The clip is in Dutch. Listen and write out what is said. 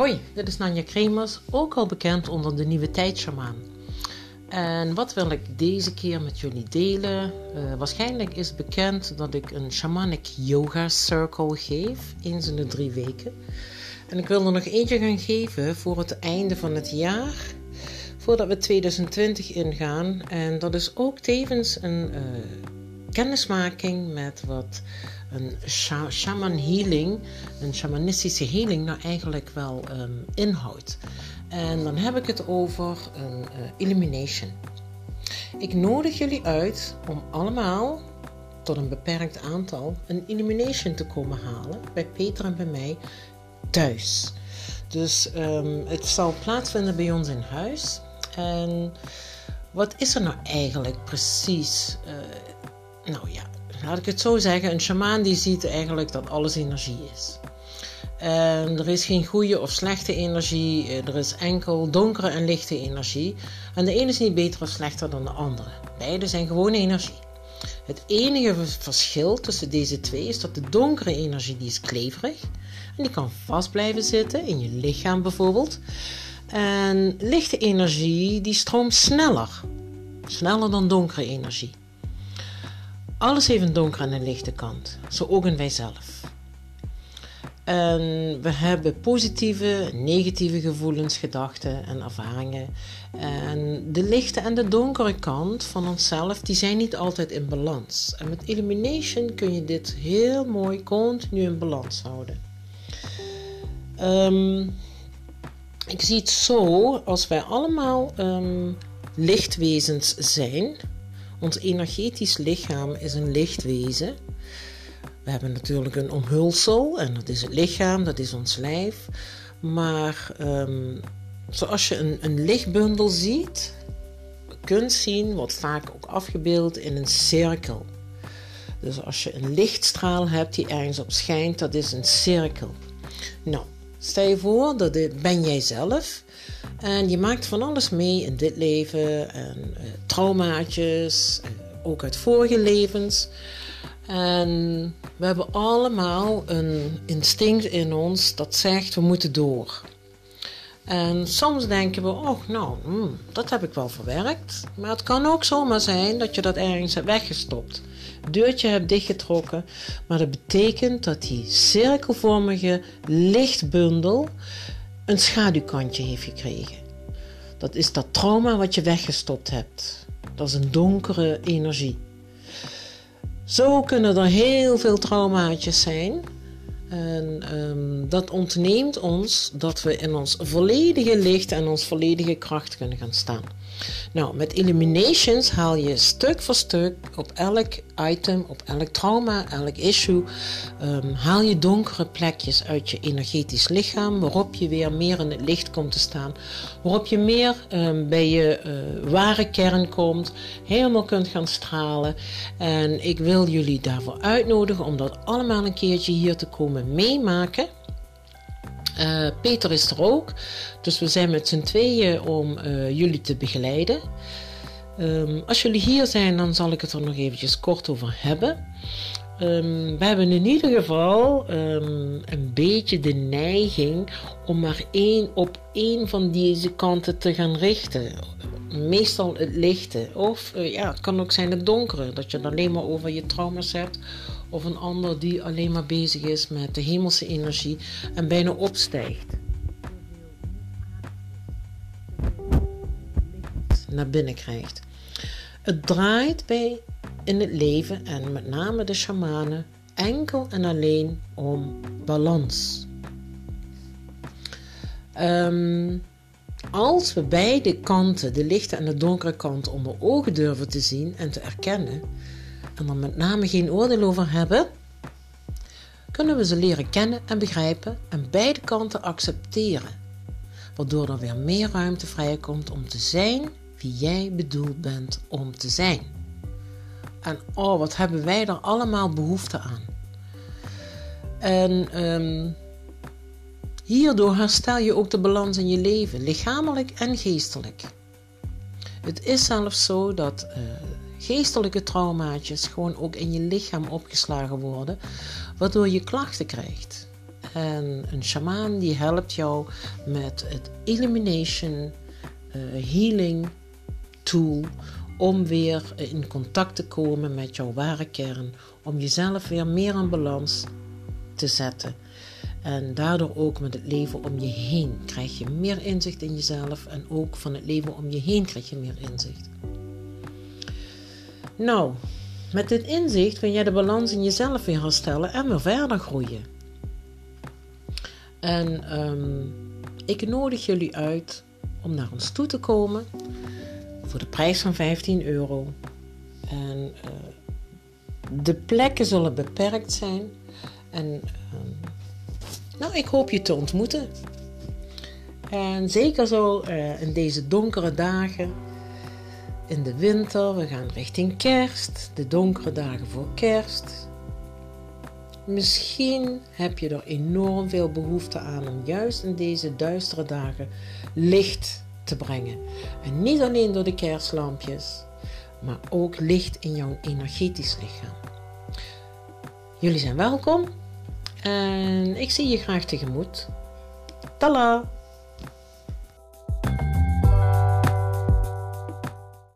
Hoi, dit is Nanja Kremers, ook al bekend onder de Nieuwe Tijdsjamaan. En wat wil ik deze keer met jullie delen? Uh, waarschijnlijk is bekend dat ik een shamanic yoga circle geef, eens in de drie weken. En ik wil er nog eentje gaan geven voor het einde van het jaar, voordat we 2020 ingaan. En dat is ook tevens een uh, kennismaking met wat een shaman healing, een shamanistische healing, nou eigenlijk wel um, inhoudt. En dan heb ik het over een uh, illumination. Ik nodig jullie uit om allemaal tot een beperkt aantal een illumination te komen halen bij Peter en bij mij thuis. Dus um, het zal plaatsvinden bij ons in huis. En wat is er nou eigenlijk precies? Uh, nou ja, laat ik het zo zeggen, een shamaan die ziet eigenlijk dat alles energie is. En er is geen goede of slechte energie, eh, er is enkel donkere en lichte energie. En de ene is niet beter of slechter dan de andere. Beide zijn gewoon energie. Het enige verschil tussen deze twee is dat de donkere energie die is kleverig en die kan vast blijven zitten in je lichaam bijvoorbeeld. En lichte energie die stroomt sneller, sneller dan donkere energie. Alles heeft een donkere en een lichte kant, zo ook in wij zelf. En we hebben positieve, negatieve gevoelens, gedachten en ervaringen. En de lichte en de donkere kant van onszelf, die zijn niet altijd in balans. En met Illumination kun je dit heel mooi continu in balans houden. Um, ik zie het zo, als wij allemaal um, lichtwezens zijn, ons energetisch lichaam is een lichtwezen. We hebben natuurlijk een omhulsel en dat is het lichaam, dat is ons lijf. Maar um, zoals je een, een lichtbundel ziet, kunt zien, wordt vaak ook afgebeeld in een cirkel. Dus als je een lichtstraal hebt die ergens op schijnt, dat is een cirkel. Nou, stel je voor, dat ben jij zelf. En je maakt van alles mee in dit leven. En uh, traumaatjes, ook uit vorige levens. En we hebben allemaal een instinct in ons dat zegt we moeten door. En soms denken we, oh nou, hmm, dat heb ik wel verwerkt. Maar het kan ook zomaar zijn dat je dat ergens hebt weggestopt. Deurtje hebt dichtgetrokken. Maar dat betekent dat die cirkelvormige lichtbundel een schaduwkantje heeft gekregen. Dat is dat trauma wat je weggestopt hebt. Dat is een donkere energie. Zo kunnen er heel veel traumaatjes zijn. En um, dat ontneemt ons dat we in ons volledige licht en ons volledige kracht kunnen gaan staan. Nou, met Illuminations haal je stuk voor stuk op elk item, op elk trauma, elk issue, um, haal je donkere plekjes uit je energetisch lichaam, waarop je weer meer in het licht komt te staan, waarop je meer um, bij je uh, ware kern komt, helemaal kunt gaan stralen. En ik wil jullie daarvoor uitnodigen om dat allemaal een keertje hier te komen meemaken. Uh, Peter is er ook. Dus we zijn met z'n tweeën om uh, jullie te begeleiden. Um, als jullie hier zijn, dan zal ik het er nog eventjes kort over hebben. Um, we hebben in ieder geval um, een beetje de neiging om maar één op één van deze kanten te gaan richten. Meestal het lichte. Of uh, ja, het kan ook zijn het donkere. Dat je het alleen maar over je trauma's hebt of een ander die alleen maar bezig is met de hemelse energie en bijna opstijgt. Naar binnen krijgt. Het draait bij in het leven en met name de shamanen enkel en alleen om balans. Um, als we beide kanten, de lichte en de donkere kant, onder ogen durven te zien en te erkennen, en er met name geen oordeel over hebben, kunnen we ze leren kennen en begrijpen en beide kanten accepteren. Waardoor er weer meer ruimte vrijkomt om te zijn wie jij bedoeld bent om te zijn. En oh, wat hebben wij er allemaal behoefte aan. En um, hierdoor herstel je ook de balans in je leven, lichamelijk en geestelijk. Het is zelfs zo dat uh, geestelijke traumaatjes gewoon ook in je lichaam opgeslagen worden, waardoor je klachten krijgt. En een shamaan die helpt jou met het elimination uh, healing tool om weer in contact te komen met jouw ware kern, om jezelf weer meer in balans te zetten. En daardoor ook met het leven om je heen krijg je meer inzicht in jezelf en ook van het leven om je heen krijg je meer inzicht. Nou, met dit inzicht kun jij de balans in jezelf weer herstellen en weer verder groeien. En um, ik nodig jullie uit om naar ons toe te komen voor de prijs van 15 euro. En uh, de plekken zullen beperkt zijn. En um, nou, ik hoop je te ontmoeten. En zeker zo uh, in deze donkere dagen in de winter, we gaan richting kerst, de donkere dagen voor kerst. Misschien heb je er enorm veel behoefte aan om juist in deze duistere dagen licht te brengen. En niet alleen door de kerstlampjes, maar ook licht in jouw energetisch lichaam. Jullie zijn welkom en ik zie je graag tegemoet. Tala!